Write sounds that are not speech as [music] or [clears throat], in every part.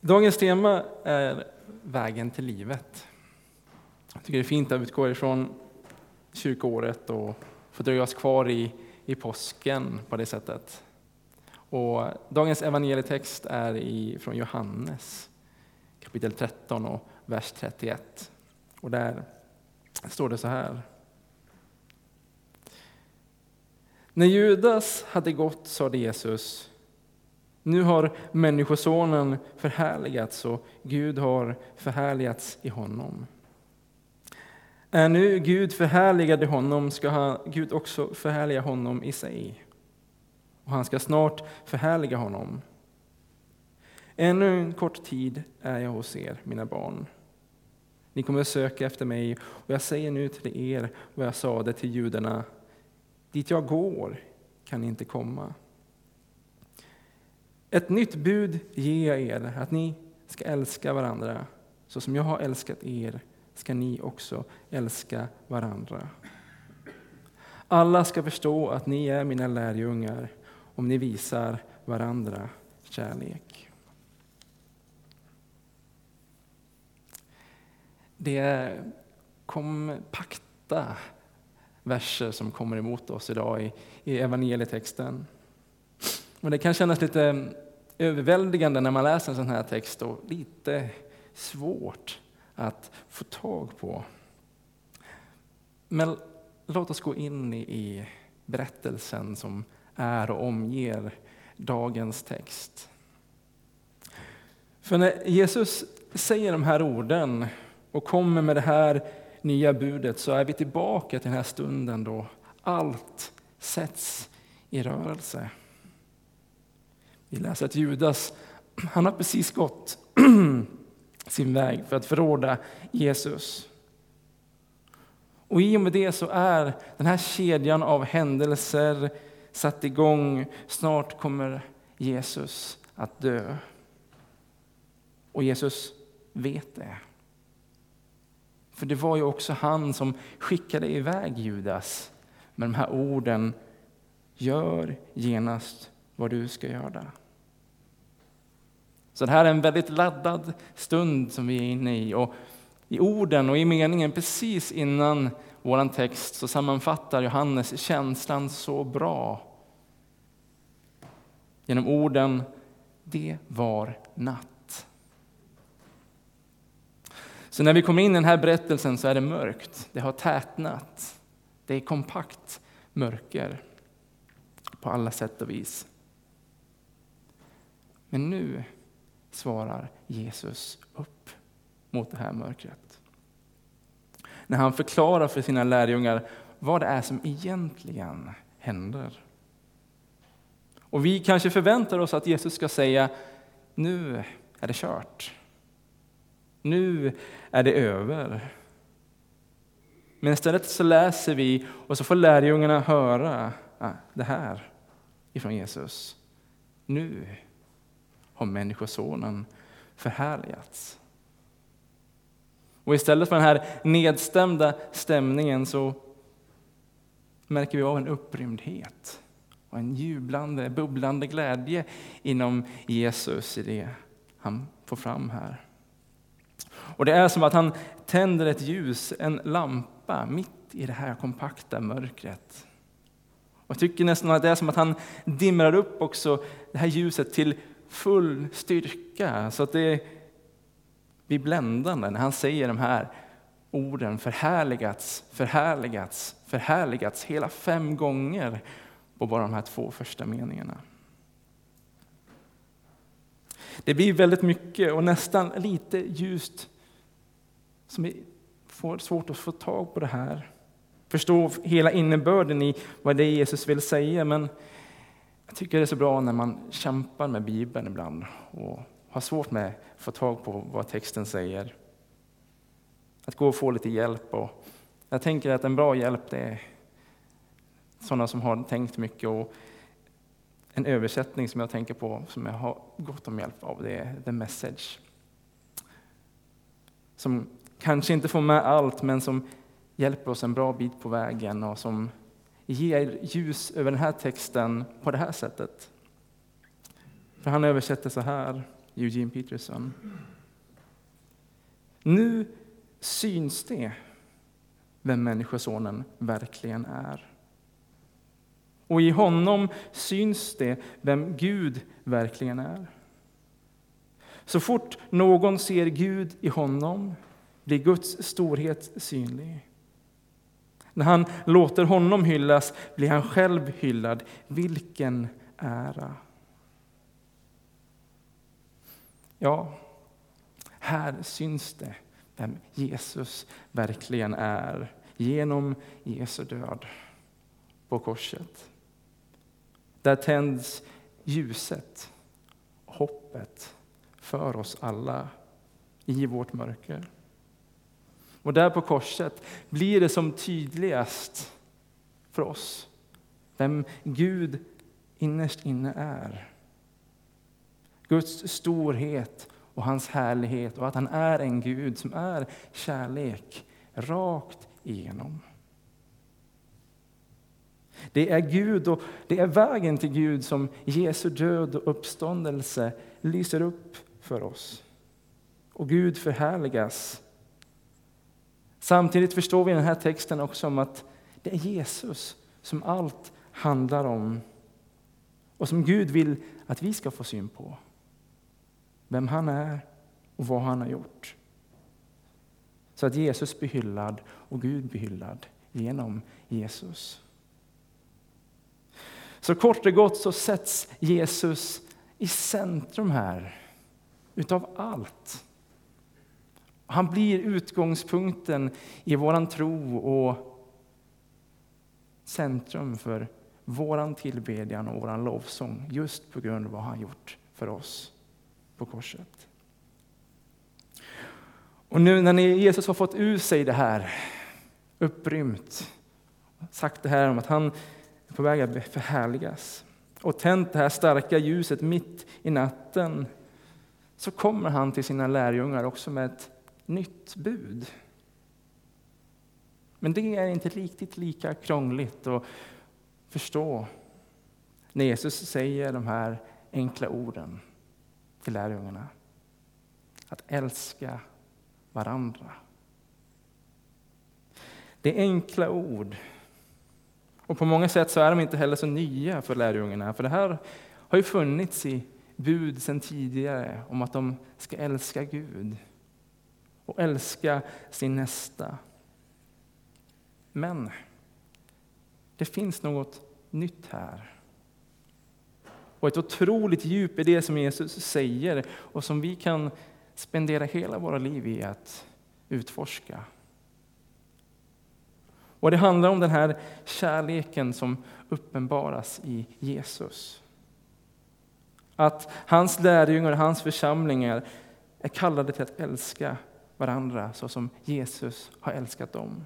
Dagens tema är vägen till livet. Jag tycker det är fint att utgå ifrån kyrkoåret och få dröja oss kvar i, i påsken på det sättet. Och dagens evangelietext är i, från Johannes kapitel 13 och vers 31. Och där står det så här. När Judas hade gått sade Jesus nu har Människosonen förhärligats och Gud har förhärligats i honom. Är nu Gud förhärligad i honom ska han, Gud också förhärliga honom i sig. Och han ska snart förhärliga honom. Ännu en kort tid är jag hos er, mina barn. Ni kommer att söka efter mig, och jag säger nu till er vad jag sade till judarna. Dit jag går kan ni inte komma. Ett nytt bud ger jag er, att ni ska älska varandra. Så som jag har älskat er ska ni också älska varandra. Alla ska förstå att ni är mina lärjungar om ni visar varandra kärlek. Det är kompakta verser som kommer emot oss idag i, i evangelietexten. Och det kan kännas lite mm, överväldigande när man läser en sån här text och lite svårt att få tag på. Men låt oss gå in i berättelsen som är och omger dagens text. För när Jesus säger de här orden och kommer med det här nya budet så är vi tillbaka till den här stunden då allt sätts i rörelse. Vi läser att Judas, [clears throat] han har precis gått [clears throat] sin väg för att förråda Jesus. Och i och med det så är den här kedjan av händelser satt igång. Snart kommer Jesus att dö. Och Jesus vet det. För det var ju också han som skickade iväg Judas med de här orden. Gör genast vad du ska göra. Så det här är en väldigt laddad stund som vi är inne i. Och I orden och i meningen precis innan vår text så sammanfattar Johannes känslan så bra. Genom orden Det var natt. Så när vi kommer in i den här berättelsen så är det mörkt. Det har tätnat. Det är kompakt mörker på alla sätt och vis. Men nu svarar Jesus upp mot det här mörkret. När han förklarar för sina lärjungar vad det är som egentligen händer. Och vi kanske förväntar oss att Jesus ska säga nu är det kört. Nu är det över. Men istället så läser vi och så får lärjungarna höra ah, det här ifrån Jesus. Nu har Människosonen förhärligats. Och istället för den här nedstämda stämningen så märker vi av en upprymdhet och en jublande, bubblande glädje inom Jesus i det han får fram här. Och Det är som att han tänder ett ljus, en lampa, mitt i det här kompakta mörkret. Och jag tycker nästan att det är som att han dimrar upp också det här ljuset till full styrka. Så att det blir bländande när han säger de här orden förhärligats, förhärligats, förhärligats hela fem gånger på bara de här två första meningarna. Det blir väldigt mycket och nästan lite ljust som vi får svårt att få tag på det här. Förstå hela innebörden i vad det är Jesus vill säga, men jag tycker det är så bra när man kämpar med Bibeln ibland och har svårt med att få tag på vad texten säger. Att gå och få lite hjälp. Och jag tänker att en bra hjälp det är sådana som har tänkt mycket. Och en översättning som jag tänker på, som jag har gott om hjälp av, det är The Message. Som kanske inte får med allt, men som hjälper oss en bra bit på vägen och som ger ljus över den här texten på det här sättet. För han översätter så här Eugene Peterson. Nu syns det vem Människosonen verkligen är. Och i honom syns det vem Gud verkligen är. Så fort någon ser Gud i honom blir Guds storhet synlig. När han låter honom hyllas blir han själv hyllad. Vilken ära! Ja, här syns det vem Jesus verkligen är genom Jesu död på korset. Där tänds ljuset, hoppet för oss alla i vårt mörker. Och där på korset blir det som tydligast för oss vem Gud innerst inne är. Guds storhet och hans härlighet och att han är en Gud som är kärlek rakt igenom. Det är Gud och det är vägen till Gud som Jesu död och uppståndelse lyser upp för oss. Och Gud förhärligas. Samtidigt förstår vi i den här texten också om att det är Jesus som allt handlar om och som Gud vill att vi ska få syn på. Vem han är och vad han har gjort. Så att Jesus blir hyllad och Gud blir hyllad genom Jesus. Så kort och gott så sätts Jesus i centrum här utav allt. Han blir utgångspunkten i våran tro och centrum för våran tillbedjan och våran lovsång just på grund av vad han gjort för oss på korset. Och nu när Jesus har fått ur sig det här, upprymt, sagt det här om att han är på väg att förhärligas och tänt det här starka ljuset mitt i natten, så kommer han till sina lärjungar också med ett nytt bud. Men det är inte riktigt lika krångligt att förstå när Jesus säger de här enkla orden till lärjungarna. Att älska varandra. Det är enkla ord. Och på många sätt så är de inte heller så nya för lärjungarna. För det här har ju funnits i bud sedan tidigare om att de ska älska Gud och älska sin nästa. Men det finns något nytt här. Och ett otroligt djup i det som Jesus säger och som vi kan spendera hela våra liv i att utforska. Och Det handlar om den här kärleken som uppenbaras i Jesus. Att hans lärjungar och hans församlingar är kallade till att älska varandra så som Jesus har älskat dem.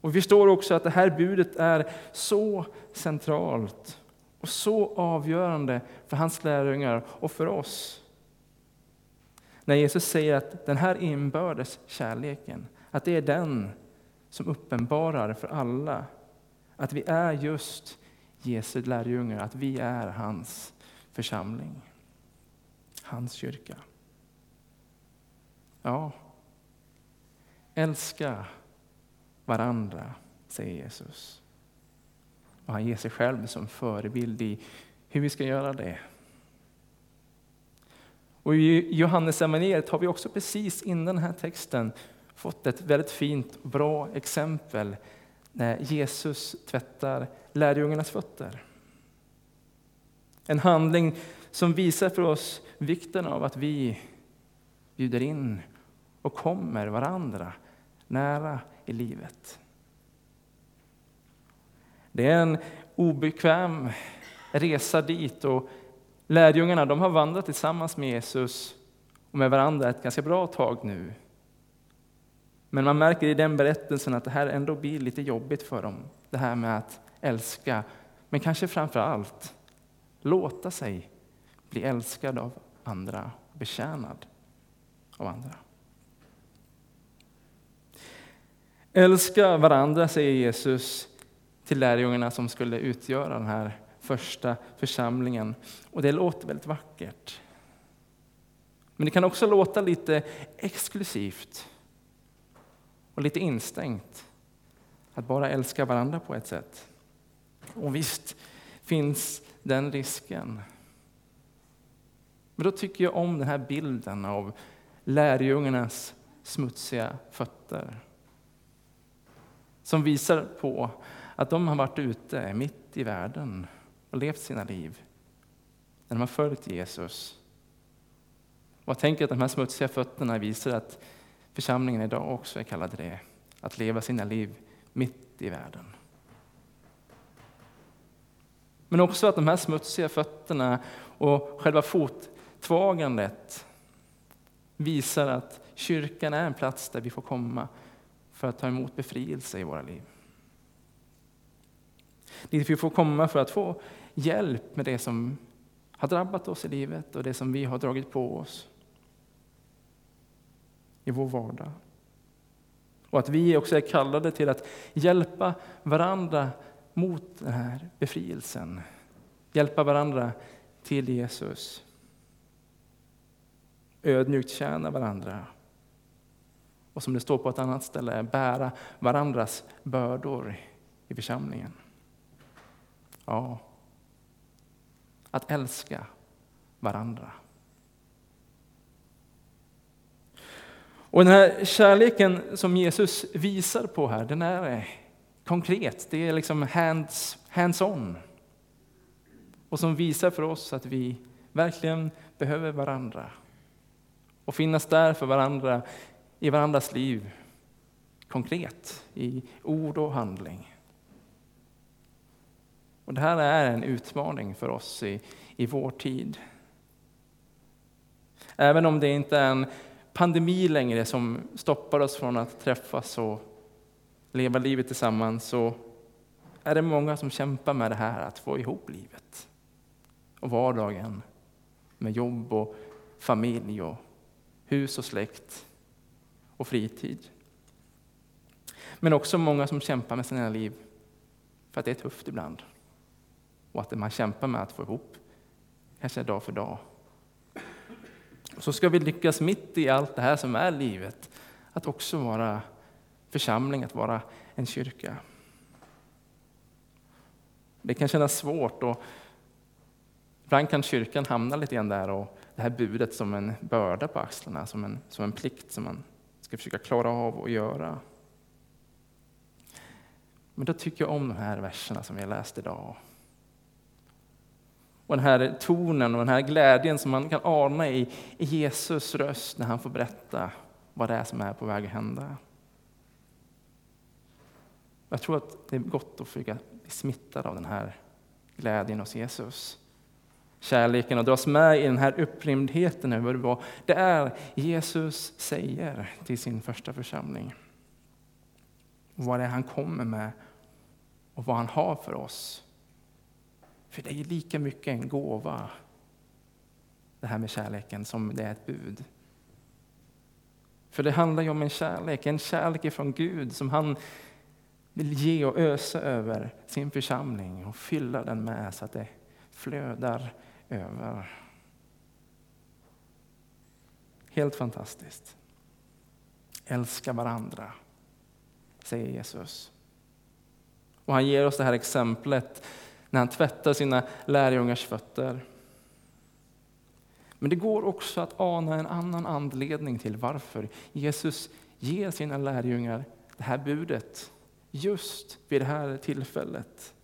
Och Vi förstår också att det här budet är så centralt och så avgörande för hans lärjungar och för oss. När Jesus säger att den här inbördes kärleken, att det är den som uppenbarar för alla att vi är just Jesu lärjungar, att vi är hans församling, hans kyrka. Ja, älska varandra, säger Jesus. Och han ger sig själv som förebild i hur vi ska göra det. Och I Johannes evangeliet har vi också precis innan den här texten fått ett väldigt fint och bra exempel när Jesus tvättar lärjungarnas fötter. En handling som visar för oss vikten av att vi bjuder in och kommer varandra nära i livet. Det är en obekväm resa dit och lärjungarna de har vandrat tillsammans med Jesus och med varandra ett ganska bra tag nu. Men man märker i den berättelsen att det här ändå blir lite jobbigt för dem. Det här med att älska, men kanske framför allt låta sig bli älskad av andra, betjänad av andra. Älska varandra, säger Jesus till lärjungarna som skulle utgöra den här första församlingen. Och det låter väldigt vackert. Men det kan också låta lite exklusivt och lite instängt. Att bara älska varandra på ett sätt. Och visst finns den risken. Men då tycker jag om den här bilden av lärjungarnas smutsiga fötter. Som visar på att de har varit ute mitt i världen och levt sina liv. När de har följt Jesus. Och jag tänker att de här smutsiga fötterna visar att församlingen idag också är kallad det. Att leva sina liv mitt i världen. Men också att de här smutsiga fötterna och själva fottvagandet visar att kyrkan är en plats där vi får komma för att ta emot befrielse i våra liv. Dit vi får komma för att få hjälp med det som har drabbat oss i livet och det som vi har dragit på oss i vår vardag. Och att vi också är kallade till att hjälpa varandra mot den här befrielsen. Hjälpa varandra till Jesus. Ödmjukt tjäna varandra. Och som det står på ett annat ställe, bära varandras bördor i församlingen. Ja, att älska varandra. Och den här kärleken som Jesus visar på här, den är konkret. Det är liksom hands, hands-on. Och som visar för oss att vi verkligen behöver varandra. Och finnas där för varandra i varandras liv, konkret, i ord och handling. Och det här är en utmaning för oss i, i vår tid. Även om det inte är en pandemi längre som stoppar oss från att träffas och leva livet tillsammans så är det många som kämpar med det här att få ihop livet och vardagen med jobb och familj och hus och släkt och fritid. Men också många som kämpar med sina liv för att det är tufft ibland och att man kämpar med att få ihop, kanske dag för dag. Så ska vi lyckas mitt i allt det här som är livet, att också vara församling, att vara en kyrka. Det kan kännas svårt och ibland kan kyrkan hamna lite grann där och det här budet som en börda på axlarna, som en, som en plikt som man ska försöka klara av att göra. Men då tycker jag om de här verserna som vi har läst idag. Och den här tonen och den här glädjen som man kan ana i, i Jesus röst när han får berätta vad det är som är på väg att hända. Jag tror att det är gott att försöka bli smittad av den här glädjen hos Jesus. Kärleken och dras med i den här upprymdheten över vad det är Jesus säger till sin första församling. Vad det är han kommer med och vad han har för oss. För det är lika mycket en gåva, det här med kärleken, som det är ett bud. För det handlar ju om en kärlek, en kärlek ifrån Gud som han vill ge och ösa över sin församling och fylla den med så att det flödar över. Helt fantastiskt. Älska varandra, säger Jesus. Och han ger oss det här exemplet när han tvättar sina lärjungars fötter. Men det går också att ana en annan anledning till varför Jesus ger sina lärjungar det här budet just vid det här tillfället.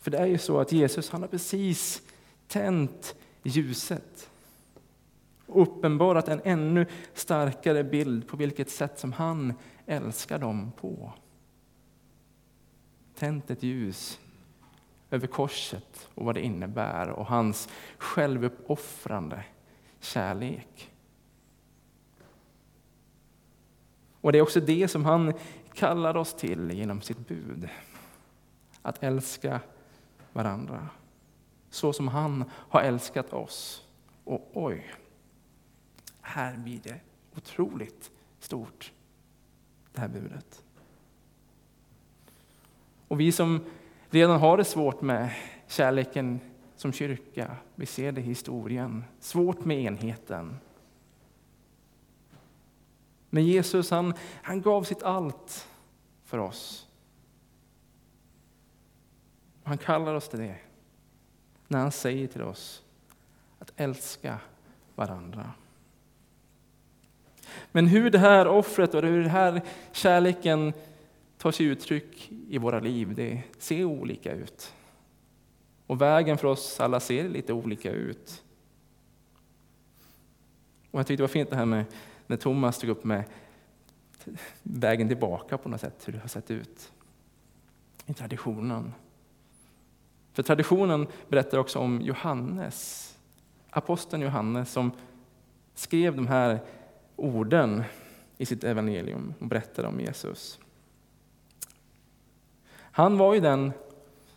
För det är ju så att Jesus han har precis tänt ljuset och uppenbarat en ännu starkare bild på vilket sätt som han älskar dem på tänt ett ljus över korset och vad det innebär och hans självuppoffrande kärlek. Och Det är också det som han kallar oss till genom sitt bud. Att älska varandra så som han har älskat oss. Och oj, här blir det otroligt stort, det här budet. Och vi som redan har det svårt med kärleken som kyrka. Vi ser det i historien. Svårt med enheten. Men Jesus han, han gav sitt allt för oss. Han kallar oss till det när han säger till oss att älska varandra. Men hur det här offret och hur den här kärleken tar sig uttryck i våra liv, det ser olika ut. Och vägen för oss alla ser lite olika ut. Och jag tyckte det var fint det här med när Thomas tog upp med vägen tillbaka på något sätt, hur det har sett ut i traditionen. För traditionen berättar också om Johannes, aposteln Johannes som skrev de här orden i sitt evangelium och berättade om Jesus. Han var ju den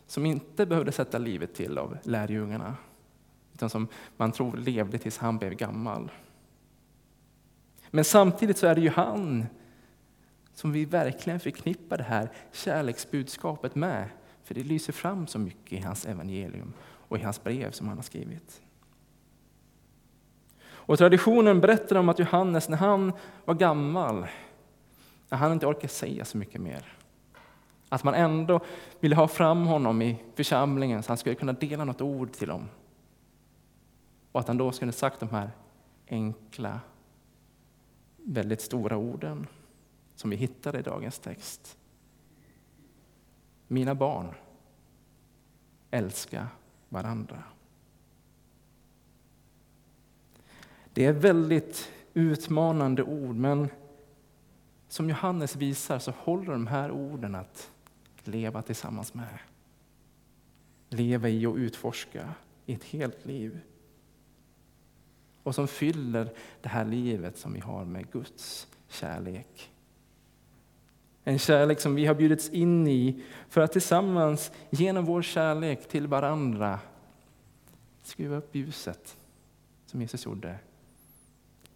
som inte behövde sätta livet till av lärjungarna, utan som man tror levde tills han blev gammal. Men samtidigt så är det ju han som vi verkligen förknippar det här kärleksbudskapet med, för det lyser fram så mycket i hans evangelium och i hans brev som han har skrivit. Och traditionen berättar om att Johannes, när han var gammal, när han inte orkade säga så mycket mer, att man ändå ville ha fram honom i församlingen så han skulle kunna dela något ord till dem. Och att han då skulle sagt de här enkla, väldigt stora orden som vi hittar i dagens text. Mina barn, älska varandra. Det är väldigt utmanande ord, men som Johannes visar så håller de här orden att leva tillsammans med. Leva i och utforska i ett helt liv. Och som fyller det här livet som vi har med Guds kärlek. En kärlek som vi har bjudits in i för att tillsammans genom vår kärlek till varandra skruva upp ljuset som Jesus gjorde.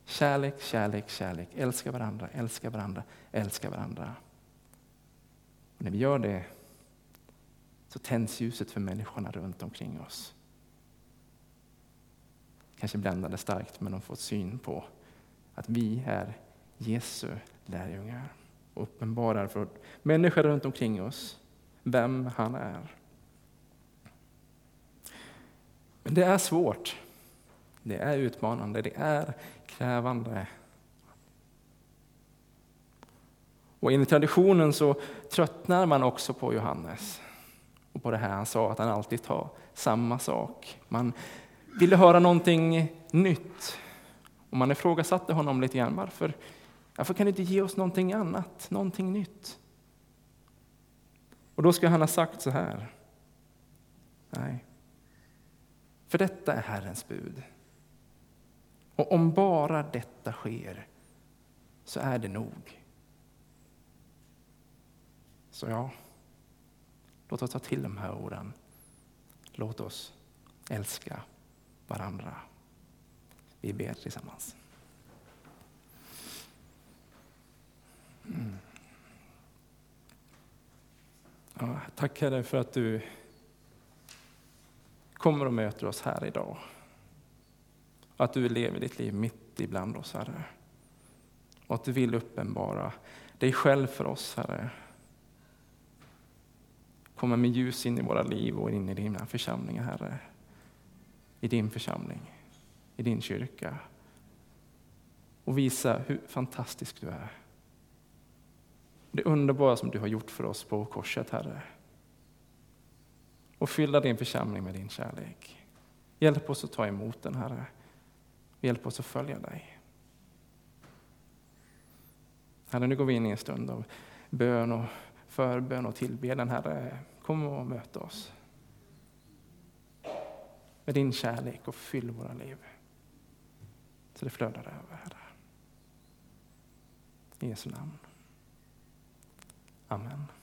Kärlek, kärlek, kärlek. Älska varandra, älska varandra, älska varandra. Och när vi gör det så tänds ljuset för människorna runt omkring oss. Kanske bländande starkt, men de får syn på att vi är Jesu lärjungar och uppenbarar för människor runt omkring oss vem han är. Men det är svårt. Det är utmanande, det är krävande. Och enligt traditionen så tröttnar man också på Johannes och på det här han sa, att han alltid tar samma sak. Man ville höra någonting nytt. Och man ifrågasatte honom lite grann. Varför, varför kan du inte ge oss någonting annat, någonting nytt? Och då ska han ha sagt så här. Nej, för detta är Herrens bud. Och om bara detta sker så är det nog. Så ja, låt oss ta till de här orden. Låt oss älska varandra. Vi ber tillsammans. Mm. Ja, tack Herre för att du kommer och möter oss här idag. Att du lever ditt liv mitt ibland oss, Herre. Och att du vill uppenbara dig själv för oss, Herre. Komma med ljus in i våra liv och in i dina församlingar, Herre. I din församling, i din kyrka. Och visa hur fantastisk du är. Det underbara som du har gjort för oss på korset, Herre. Och fylla din församling med din kärlek. Hjälp oss att ta emot den, Herre. Hjälp oss att följa dig. Herre, nu går vi in i en stund av bön och förbön och tillbedjan. Herre, kom och möt oss med din kärlek och fyll våra liv. Så det flödar över, Herre. I Jesu namn. Amen.